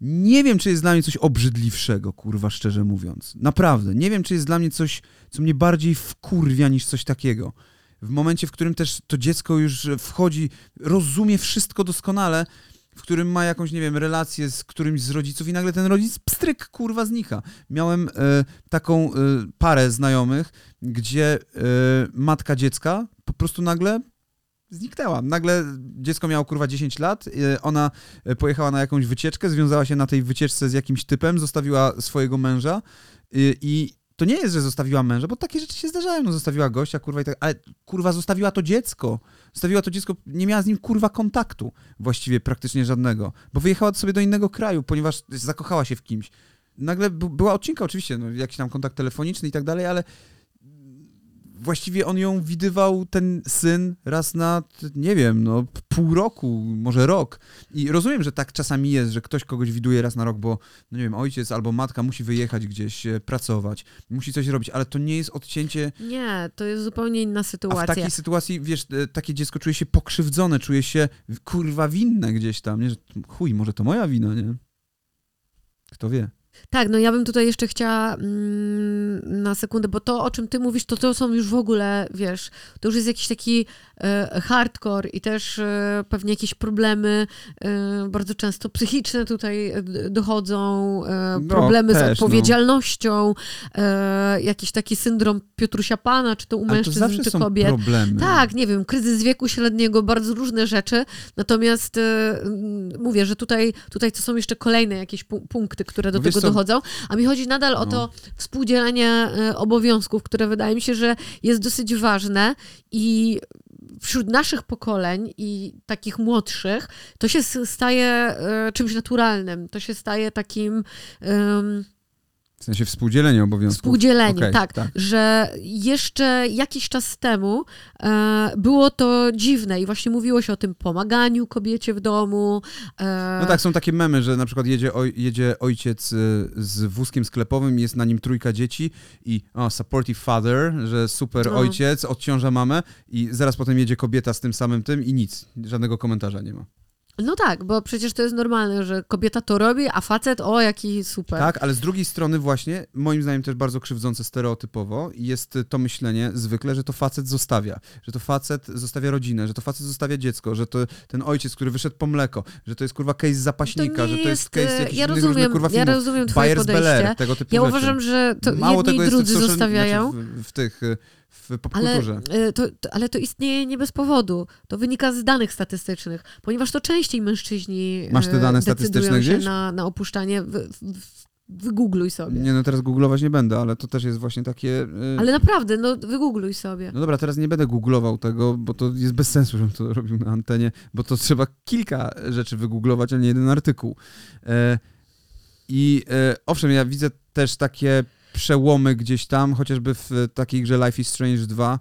Nie wiem, czy jest dla mnie coś obrzydliwszego, kurwa, szczerze mówiąc. Naprawdę. Nie wiem, czy jest dla mnie coś, co mnie bardziej wkurwia niż coś takiego. W momencie, w którym też to dziecko już wchodzi, rozumie wszystko doskonale, w którym ma jakąś, nie wiem, relację z którymś z rodziców i nagle ten rodzic pstryk, kurwa, znika. Miałem e, taką e, parę znajomych, gdzie e, matka dziecka po prostu nagle zniknęła. Nagle dziecko miało kurwa 10 lat, ona pojechała na jakąś wycieczkę, związała się na tej wycieczce z jakimś typem, zostawiła swojego męża i to nie jest, że zostawiła męża, bo takie rzeczy się zdarzają, no zostawiła gościa, kurwa i tak, ale kurwa zostawiła to dziecko. Zostawiła to dziecko, nie miała z nim kurwa kontaktu właściwie praktycznie żadnego, bo wyjechała sobie do innego kraju, ponieważ zakochała się w kimś. Nagle była odcinka oczywiście, no, jakiś tam kontakt telefoniczny i tak dalej, ale właściwie on ją widywał, ten syn, raz na, nie wiem, no pół roku, może rok. I rozumiem, że tak czasami jest, że ktoś kogoś widuje raz na rok, bo, no nie wiem, ojciec albo matka musi wyjechać gdzieś, e, pracować, musi coś robić, ale to nie jest odcięcie. Nie, to jest zupełnie inna A w sytuacja. takiej sytuacji, wiesz, e, takie dziecko czuje się pokrzywdzone, czuje się kurwa winne gdzieś tam, nie? Że, chuj, może to moja wina, nie? Kto wie. Tak, no ja bym tutaj jeszcze chciała mm, na sekundę, bo to, o czym ty mówisz, to to są już w ogóle, wiesz, to już jest jakiś taki e, hardcore i też e, pewnie jakieś problemy e, bardzo często psychiczne tutaj e, dochodzą, No, problemy też, z no. odpowiedzialnością, e, jakiś taki syndrom Piotrusia Pana, czy to u to mężczyzn, czy kobiet. problemy. Tak, nie wiem, kryzys wieku średniego, bardzo różne rzeczy. Natomiast mówię, że tutaj, tutaj to są jeszcze kolejne jakieś pu- punkty, które do wiesz tego? Dochodzą. A mi chodzi nadal o No. to współdzielenie e, obowiązków, które wydaje mi się, że jest dosyć ważne i wśród naszych pokoleń i takich młodszych, to się staje e, czymś naturalnym. To się staje takim. W sensie współdzielenie obowiązków. Współdzielenie, okay, tak, tak, Że jeszcze jakiś czas temu e, było to dziwne i właśnie mówiło się o tym pomaganiu kobiecie w domu. E... No tak, są takie memy, że na przykład jedzie, oj, jedzie ojciec e, z wózkiem sklepowym, jest na nim trójka dzieci i o, supportive father, że super no. ojciec, odciąża mamę i zaraz potem jedzie kobieta z tym samym tym i nic, żadnego komentarza nie ma. No tak, bo przecież to jest normalne, że kobieta to robi, a facet, o, jaki super. Tak, ale z drugiej strony właśnie, moim zdaniem też bardzo krzywdzące stereotypowo jest to myślenie zwykle, że to facet zostawia, że to facet zostawia rodzinę, że to facet zostawia dziecko, że to ten ojciec, który wyszedł po mleko, że to jest kurwa case zapaśnika, to że to jest, case jakichś ja rozumiem, różnych kurwa filmów. Ja rozumiem twoje Byers podejście. tego typu ja rzeczy. uważam, że to Mało jedni tego i drudzy zostawiają. Znaczy w, w, tych w popkulturze. Ale to, ale to istnieje nie bez powodu. To wynika z danych statystycznych, ponieważ to częściej mężczyźni Masz te dane statystyczne się na, na opuszczanie. W, w, Wygoogluj sobie. Nie, no teraz googlować nie będę, ale to też jest właśnie takie... Yy... Ale naprawdę, no wygoogluj sobie. No dobra, teraz nie będę googlował tego, bo to jest bez sensu, żebym to robił na antenie, bo to trzeba kilka rzeczy wygooglować, a nie jeden artykuł. Yy, I yy, owszem, ja widzę też takie przełomy gdzieś tam, chociażby w takiej grze Life is Strange 2,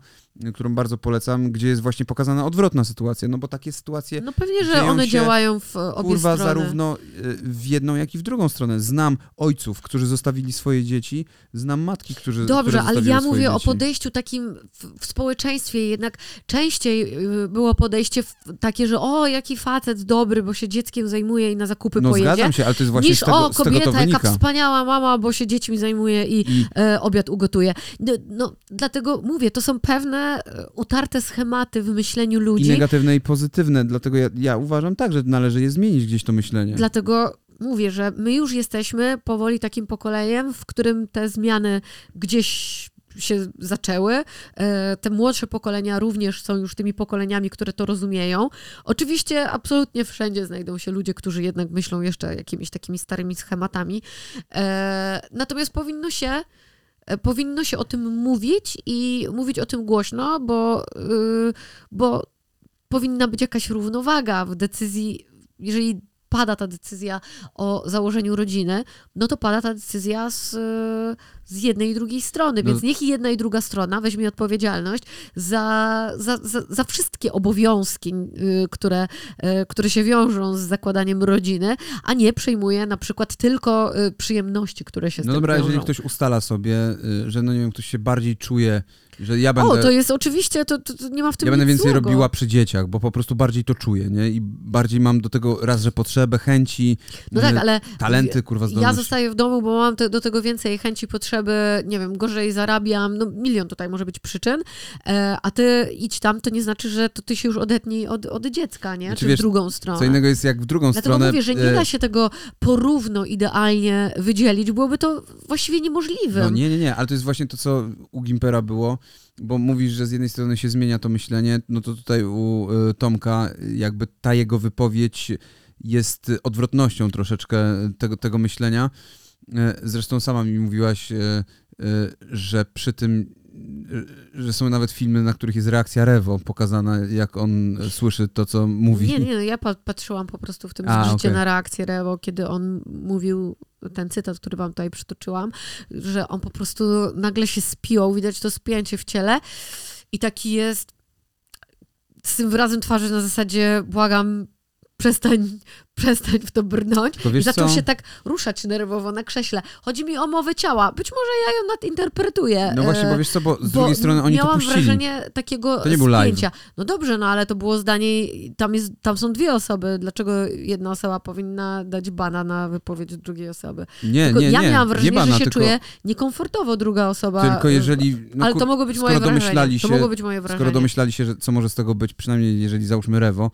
którą bardzo polecam, gdzie jest właśnie pokazana odwrotna sytuacja, no bo takie sytuacje No pewnie, że one działają w obie kurwa, strony. zarówno y, w jedną, jak i w drugą stronę. Znam ojców, którzy zostawili swoje dzieci, znam matki, którzy Dobrze, ale ja mówię dzieci. o podejściu takim w, w, społeczeństwie, jednak częściej y, było podejście takie, że o, jaki facet dobry, bo się dzieckiem zajmuje i na zakupy no, pojedzie. zgadzam się, ale to jest właśnie niż z tego, o, kobieta, z jaka wspaniała mama, bo się dziećmi zajmuje i, I... E, obiad ugotuje. No, no, dlatego mówię, to są pewne E, utarte schematy w myśleniu ludzi. I negatywne, i pozytywne. Dlatego ja, ja uważam tak, że należy je zmienić gdzieś to myślenie. Dlatego mówię, że my już jesteśmy powoli takim pokoleniem, w którym te zmiany gdzieś się zaczęły. E, te młodsze pokolenia również są już tymi pokoleniami, które to rozumieją. Oczywiście absolutnie wszędzie znajdą się ludzie, którzy jednak myślą jeszcze jakimiś takimi starymi schematami. E, natomiast powinno się powinno się o tym mówić i mówić o tym głośno, bo, yy, bo powinna być jakaś równowaga w decyzji, jeżeli pada ta decyzja o założeniu rodziny, no to pada ta decyzja z, z jednej i drugiej strony. Więc no. niech i jedna i druga strona weźmie odpowiedzialność za, za, za, za wszystkie obowiązki, y, które, y, które się wiążą z zakładaniem rodziny, a nie przejmuje na przykład tylko y, przyjemności, które się z no tym dobra, wiążą. jeżeli ktoś ustala sobie, że no nie wiem, ktoś się bardziej czuje że ja będę, o, to jest oczywiście, to, to, to nie ma w tym Ja będę więcej złego. robiła przy dzieciach, bo po prostu bardziej to czuję, nie? I bardziej mam do tego raz, że potrzebę, chęci, no tak, ale talenty, kurwa, zdolności. Ja zostaję w domu, bo mam te, do tego więcej chęci, potrzeby, nie wiem, gorzej zarabiam, no milion tutaj może być przyczyn, e, a ty idź tam, to nie znaczy, że to ty się już odetnij od, od dziecka, nie? Znaczy, Czy wiesz, w drugą stronę. Co innego jest jak w drugą Dlatego stronę. mówię, że nie e, da się tego porówno idealnie wydzielić, byłoby to właściwie niemożliwe. No nie, nie, nie, ale to jest właśnie to, co u Gimpera było, bo mówisz, że z jednej strony się zmienia to myślenie, no to tutaj u y, Tomka jakby ta jego wypowiedź jest odwrotnością troszeczkę tego, tego myślenia. E, zresztą sama mi mówiłaś, e, e, że przy tym że są nawet filmy, na których jest reakcja Rewo pokazana, jak on słyszy to, co mówi. Nie, nie, ja patrzyłam po prostu w tym A, okay. na reakcję Rewo, kiedy on mówił ten cytat, który wam tutaj przytoczyłam, że on po prostu nagle się spiął, widać to spięcie w ciele i taki jest z tym wyrazem twarzy na zasadzie błagam, przestań, przestań w to brnąć. I zaczął co? się tak ruszać nerwowo na krześle. Chodzi mi o mowę ciała. Być może ja ją nadinterpretuję. No właśnie, bo wiesz co, bo z bo drugiej strony oni miałam to puścili. wrażenie takiego to nie był spięcia. Live. No dobrze, no ale to było zdanie, tam, jest, tam są dwie osoby. Dlaczego jedna osoba powinna dać bana na wypowiedź drugiej osoby? Nie, tylko nie, Ja nie, miałam wrażenie, nie bana, że się tylko... czuję niekomfortowo druga osoba. Tylko jeżeli... No, ale to mogło być moje wrażenie. Się, to mogło być moje wrażenie. Skoro domyślali się, że co może z tego być, przynajmniej jeżeli załóżmy Rewo,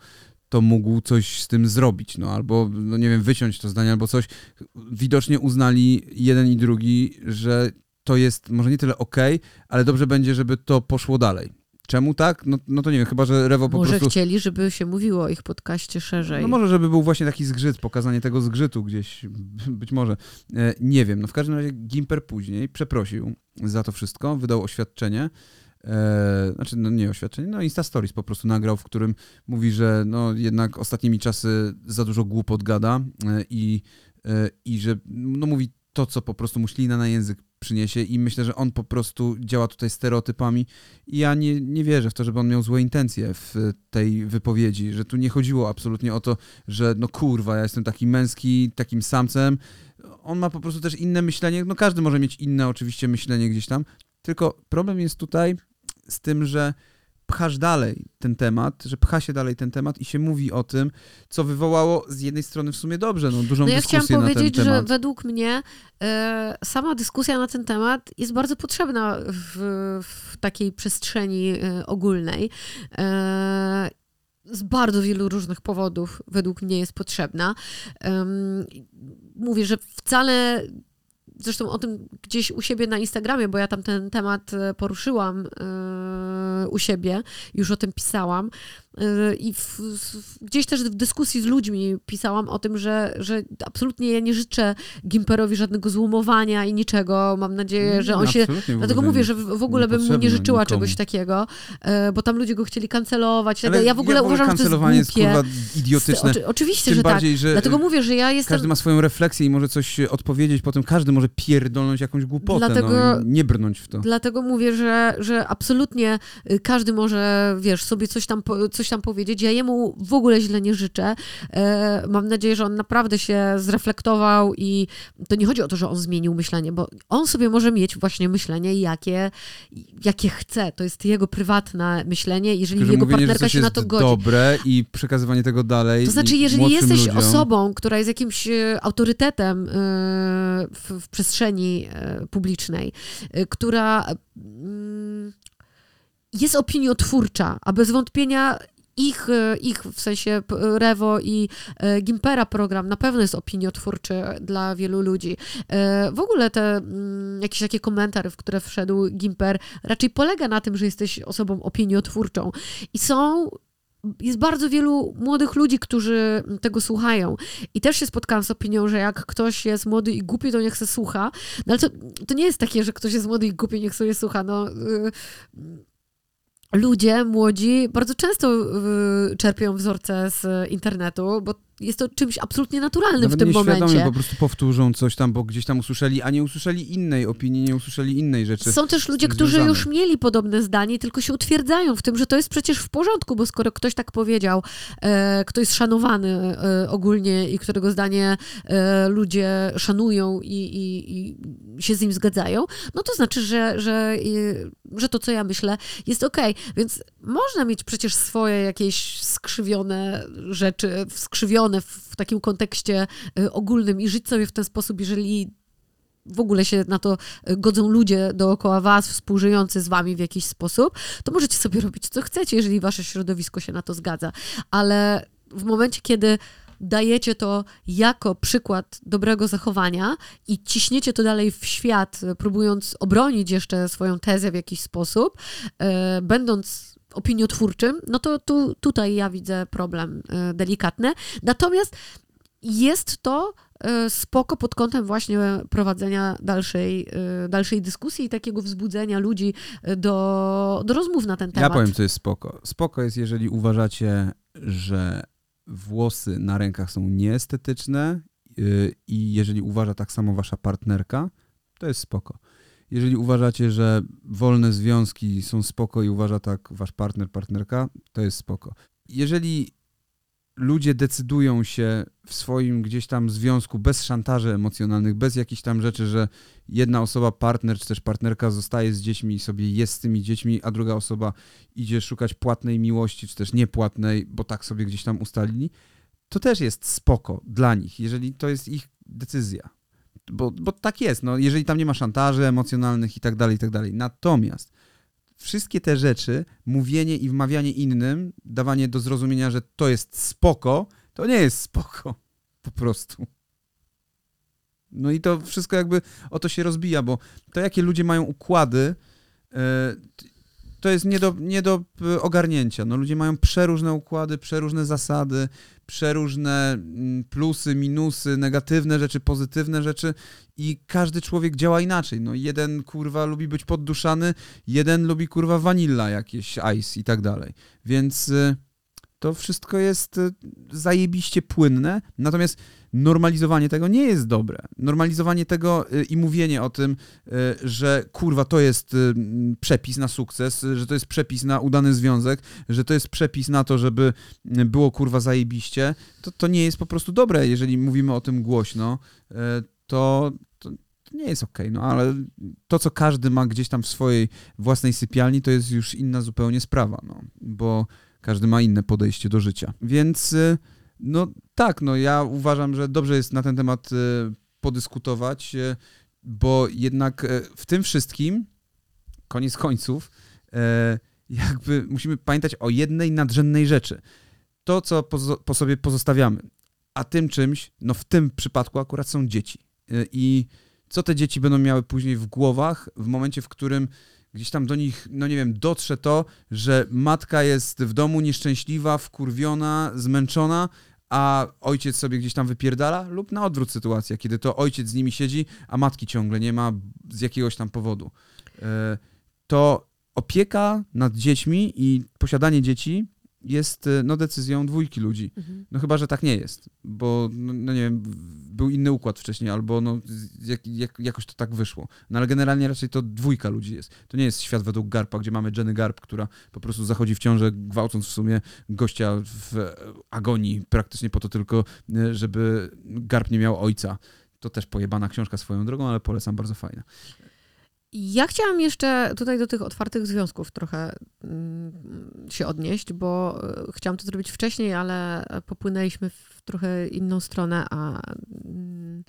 to mógł coś z tym zrobić, no albo, no nie wiem, wyciąć to zdanie albo coś. Widocznie uznali jeden i drugi, że to jest może nie tyle ok, ale dobrze będzie, żeby to poszło dalej. Czemu tak? No, no to nie wiem, chyba, że Rewo po może prostu... Może chcieli, żeby się mówiło o ich podcaście szerzej. No może, żeby był właśnie taki zgrzyt, pokazanie tego zgrzytu gdzieś, być może. E, nie wiem, no w każdym razie Gimper później przeprosił za to wszystko, wydał oświadczenie, e, znaczy no nie oświadczenie, no Insta Stories po prostu nagrał, w którym mówi, że no jednak ostatnimi czasy za dużo głupot gada e, i, e, i że no mówi to, co po prostu mu ślina na język przyniesie i myślę, że on po prostu działa tutaj stereotypami i ja nie, nie wierzę w to, żeby on miał złe intencje w tej wypowiedzi, że tu nie chodziło absolutnie o to, że no kurwa, ja jestem taki męski, takim samcem. On ma po prostu też inne myślenie, no każdy może mieć inne oczywiście myślenie gdzieś tam, tylko problem jest tutaj z tym, że pchasz dalej ten temat, że pcha się dalej ten temat i się mówi o tym, co wywołało z jednej strony w sumie dobrze, no dużą no ja dyskusję chciałam na ten powiedzieć, temat. że według mnie e, sama dyskusja na ten temat jest bardzo potrzebna w, w takiej przestrzeni e, ogólnej. E, z bardzo wielu różnych powodów według mnie jest potrzebna. Mówię, że wcale zresztą o tym gdzieś u siebie na Instagramie, bo ja tam ten temat poruszyłam u siebie, już o tym pisałam. Yy, I w, gdzieś też w dyskusji z ludźmi pisałam o tym, że, że absolutnie ja nie życzę Gimperowi żadnego złomowania i niczego. Mam nadzieję, że on się. Dlatego mówię, że w ogóle bym mu nie życzyła nikomu. czegoś takiego, yy, bo tam ludzie go chcieli kancelować. Ale ja w ogóle ja uważam, że to jest kancelowanie jest głupie. kurwa idiotyczne. Oczy, oczywiście, Tym że bardziej, tak. że Dlatego mówię, że ja jestem. każdy ma swoją refleksję i może coś odpowiedzieć, potem każdy może pierdolnąć jakąś głupotę, Dlatego- no, nie brnąć w to. Dlatego mówię, że, że absolutnie y, każdy może, wiesz, sobie coś tam, po- coś tam powiedzieć. Ja jemu w ogóle źle nie życzę. E, Mam nadzieję, że on naprawdę się zreflektował i to nie chodzi o to, że on zmienił myślenie, bo on sobie może mieć właśnie myślenie, jakie, jakie chce. To jest jego prywatne myślenie. Jeżeli jego mówienie, partnerka się na to godzi, dobre i przekazywanie tego dalej. to znaczy, jeżeli jesteś ludziom, osobą, która jest jakimś e, autorytetem e, w, w przestrzeni publicznej, która mm, jest opiniotwórcza, a bez wątpienia ich, e, ich w sensie Rewo i e, Gimpera program na pewno jest opiniotwórczy dla wielu ludzi. E, W ogóle te mm, jakieś takie komentarze, w które wszedł Gimper, raczej polega na tym, że jesteś osobą opiniotwórczą. I są jest bardzo wielu młodych ludzi, którzy tego słuchają. I też się spotkałam z opinią, że jak ktoś jest młody i głupi, to niech se słucha. No ale to, to nie jest takie, że ktoś jest młody i głupi, niech sobie słucha. No, y, ludzie młodzi bardzo często y, czerpią wzorce z internetu, bo jest to czymś absolutnie naturalnym Nawet w tym momencie. po prostu powtórzą coś tam, bo gdzieś tam usłyszeli, a nie usłyszeli innej opinii, nie usłyszeli innej rzeczy. Są też ludzie, którzy związane. już mieli podobne zdanie, tylko się utwierdzają w tym, że to jest przecież w porządku, bo skoro ktoś tak powiedział, e, kto jest szanowany e, ogólnie i którego zdanie e, ludzie szanują i, i, i się z nim zgadzają, no to znaczy, że, że, e, że to, co ja myślę, jest okej. Więc można mieć przecież swoje jakieś skrzywione rzeczy, skrzywione w, takim kontekście e, ogólnym i żyć sobie w ten sposób, jeżeli w ogóle się na to e, godzą ludzie dookoła was, współżyjący z wami w jakiś sposób, to możecie sobie robić co chcecie, jeżeli wasze środowisko się na to zgadza. Ale w momencie, kiedy dajecie to jako przykład dobrego zachowania i ciśniecie to dalej w świat, e, próbując obronić jeszcze swoją tezę w jakiś sposób, będąc opiniotwórczym, no to tu, tutaj ja widzę problem e, delikatny. Natomiast jest to e, spoko pod kątem właśnie prowadzenia dalszej, e, dalszej dyskusji i takiego wzbudzenia ludzi do, do rozmów na ten Ja temat. powiem, co jest spoko. Spoko jest, jeżeli uważacie, że włosy na rękach są nieestetyczne i jeżeli uważa tak samo wasza partnerka, to jest spoko. Jeżeli uważacie, że wolne związki są spoko i uważa tak wasz partner, partnerka, to jest spoko. Jeżeli ludzie decydują się w swoim gdzieś tam związku bez szantaży emocjonalnych, bez jakichś tam rzeczy, że jedna osoba, partner czy też partnerka zostaje z dziećmi i sobie jest z tymi dziećmi, a druga osoba idzie szukać płatnej miłości, czy też niepłatnej, bo tak sobie gdzieś tam ustalili, to też jest spoko dla nich, jeżeli to jest ich decyzja. Bo, bo tak jest, no, jeżeli tam nie ma szantaży emocjonalnych i tak dalej, i tak dalej. Natomiast wszystkie te rzeczy, mówienie i wmawianie innym, dawanie do zrozumienia, że to jest spoko, to nie jest spoko. Po prostu. No i to wszystko jakby o to się rozbija, bo to jakie ludzie mają układy, e, to jest nie do, nie do e, ogarnięcia. No ludzie mają przeróżne układy, przeróżne zasady, przeróżne mm, plusy, minusy, negatywne rzeczy, pozytywne rzeczy i każdy człowiek działa inaczej. No jeden kurwa lubi być podduszany, jeden lubi kurwa vanilla jakieś ice i tak dalej. Więc y, to wszystko jest y, zajebiście płynne, natomiast normalizowanie tego nie jest dobre. Normalizowanie tego y, i mówienie o tym, y, że kurwa to jest przepis na sukces, że to jest przepis na udany związek, że to jest przepis na to, żeby było kurwa zajebiście, to, to nie jest po prostu dobre, jeżeli mówimy o tym głośno, to, to, nie jest okej, okay, no ale to, co każdy ma gdzieś tam w swojej własnej sypialni, to jest już inna zupełnie sprawa, no, bo każdy ma inne podejście do życia. Więc y, no tak, no ja uważam, że dobrze jest na ten temat y, podyskutować, y, bo jednak w tym wszystkim, koniec końców, jakby musimy pamiętać o jednej nadrzędnej rzeczy. To, co po sobie pozostawiamy. A tym czymś, no w tym przypadku akurat są dzieci. I co te dzieci będą miały później w głowach, w momencie, w którym gdzieś tam do nich, no nie wiem, dotrze to, że matka jest w domu nieszczęśliwa, wkurwiona, zmęczona, a ojciec sobie gdzieś tam wypierdala, lub na odwrót sytuacja, kiedy to ojciec z nimi siedzi, a matki ciągle nie ma z jakiegoś tam powodu. E, to opieka nad dziećmi i posiadanie dzieci jest e, no, decyzją dwójki ludzi. Mhm. No chyba, że tak nie jest, bo no, no, nie wiem, był inny układ wcześniej, albo no, jak, jak, jakoś to tak wyszło. No ale generalnie raczej to dwójka ludzi jest. To nie jest świat według Garpa, gdzie mamy Jenny Garp, która po prostu zachodzi w ciążę, gwałcąc w sumie gościa w agonii, praktycznie po to tylko, e, żeby Garp nie miał ojca. To też pojebana książka swoją drogą, ale polecam, bardzo fajna. Ja chciałam jeszcze tutaj do tych otwartych związków trochę mm, się odnieść, bo e, chciałam to zrobić wcześniej, ale popłynęliśmy w trochę inną stronę, a, mm,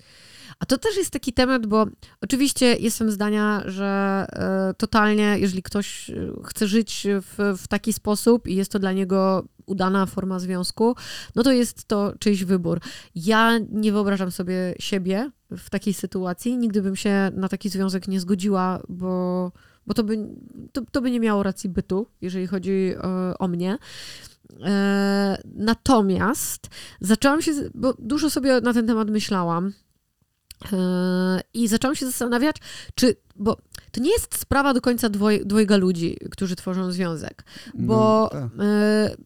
a to też jest taki temat, bo oczywiście jestem zdania, że e, totalnie, jeżeli ktoś e, chce żyć w, w taki sposób i jest to dla niego udana forma związku, no to jest to czyjś wybór. Ja nie wyobrażam sobie siebie w takiej sytuacji. Nigdy bym się na taki związek nie zgodziła, bo, bo to, by, to, to by nie miało racji bytu, jeżeli chodzi o, e, o mnie. E, natomiast zaczęłam się, bo dużo sobie na ten temat myślałam. E, I zaczęłam się zastanawiać, czy, bo to nie jest sprawa do końca dwoj, dwojga ludzi, którzy tworzą związek, bo no, tak. e,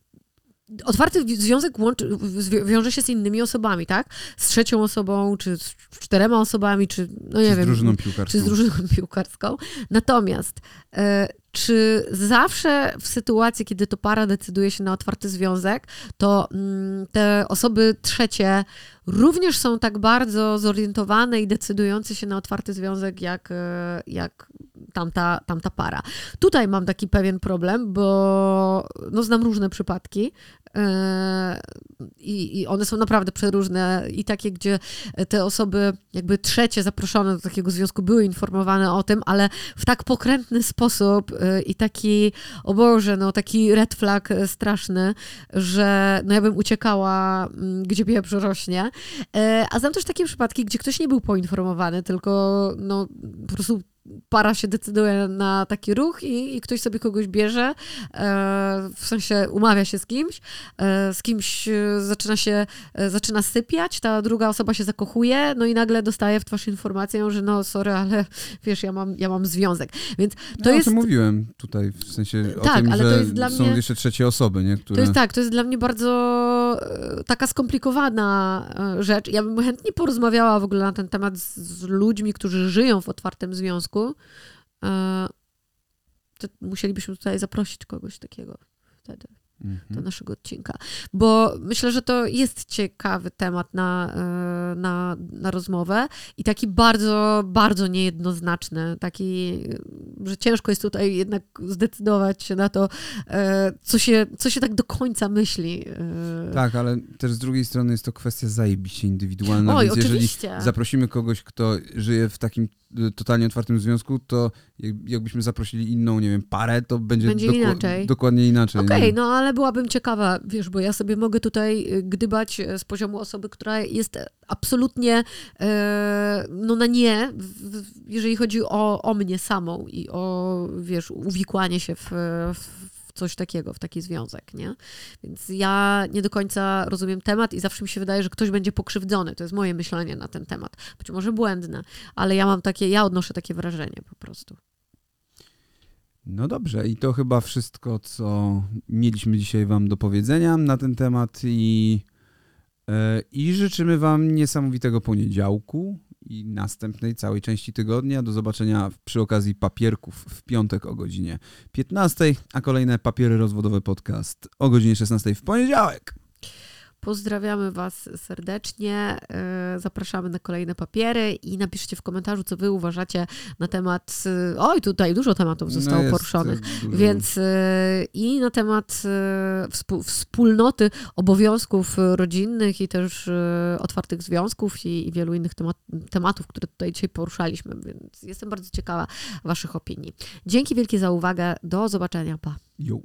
otwarty związek łączy, wiąże się z innymi osobami, tak? Z trzecią osobą, czy z czterema osobami, czy no nie czy wiem. Z drużyną piłkarską. Czy z drużyną piłkarską. Natomiast e, czy zawsze w sytuacji, kiedy to para decyduje się na otwarty związek, to mm, te osoby trzecie również są tak bardzo zorientowane i decydujące się na otwarty związek, jak, e, jak tamta, tamta para. Tutaj mam taki pewien problem, bo no, znam różne przypadki e, i, i one są naprawdę przeróżne i takie, gdzie te osoby jakby trzecie zaproszone do takiego związku były informowane o tym, ale w tak pokrętny sposób e, i taki, o Boże, no taki red flag straszny, że no ja bym uciekała, mm, gdzie pieprz rośnie. E, a znam też takie przypadki, gdzie ktoś nie był poinformowany, tylko no po prostu para się decyduje na taki ruch i, i ktoś sobie kogoś bierze, e, w sensie umawia się z kimś, e, z kimś e, zaczyna się, zaczyna sypiać, ta druga osoba się zakochuje, no i nagle dostaje w twarz informację, że no sorry, ale wiesz, ja mam, ja mam związek. Więc to ja jest... o tym mówiłem tutaj, w sensie o tak, tym, że są mnie... jeszcze trzecie osoby, nie? Które... To jest tak, to jest dla mnie bardzo taka skomplikowana rzecz. Ja bym chętnie porozmawiała w ogóle na ten temat z, z ludźmi, którzy żyją w otwartym związku, E, to musielibyśmy tutaj zaprosić kogoś takiego wtedy. Do naszego odcinka. Bo myślę, że to jest ciekawy temat na, e, na, na rozmowę i taki bardzo, bardzo niejednoznaczny, taki, że ciężko jest tutaj jednak zdecydować się na to, e, co się, co się tak do końca myśli. Tak, ale też z drugiej strony jest to kwestia zajebiście indywidualna, Oj, więc oczywiście. jeżeli zaprosimy kogoś, kto żyje w takim totalnie otwartym związku, to jakbyśmy zaprosili inną, nie wiem, parę, to będzie, będzie doku inaczej. dokładnie inaczej. Okej, okay, no ale byłabym ciekawa, wiesz, bo ja sobie mogę tutaj y, gdybać y, z poziomu osoby, która jest absolutnie e, no na nie, jeżeli chodzi o, o mnie samą i o, wiesz, uwikłanie się w, w coś takiego, w taki związek, nie? Więc ja nie do końca rozumiem temat i zawsze mi się wydaje, że ktoś będzie pokrzywdzony. To jest moje myślenie na ten temat. Być może błędne, ale ja mam takie, ja odnoszę takie wrażenie po prostu. No dobrze, i to chyba wszystko, co mieliśmy dzisiaj Wam do powiedzenia na ten temat i, e, i życzymy Wam niesamowitego poniedziałku i następnej całej części tygodnia. Do zobaczenia przy okazji papierków w piątek o godzinie 15, a kolejne papiery rozwodowe podcast o godzinie 16 w poniedziałek. Pozdrawiamy Was serdecznie. e, Zapraszamy na kolejne papiery i napiszcie w komentarzu, co Wy uważacie na temat. e, Oj, tutaj dużo tematów zostało No poruszonych. dużo. Więc e, i na temat wspólnoty obowiązków rodzinnych i też otwartych związków i, i wielu innych temat, tematów, które tutaj dzisiaj poruszaliśmy. Więc jestem bardzo ciekawa Waszych opinii. Dzięki wielkie za uwagę. Do zobaczenia. Pa. Jo.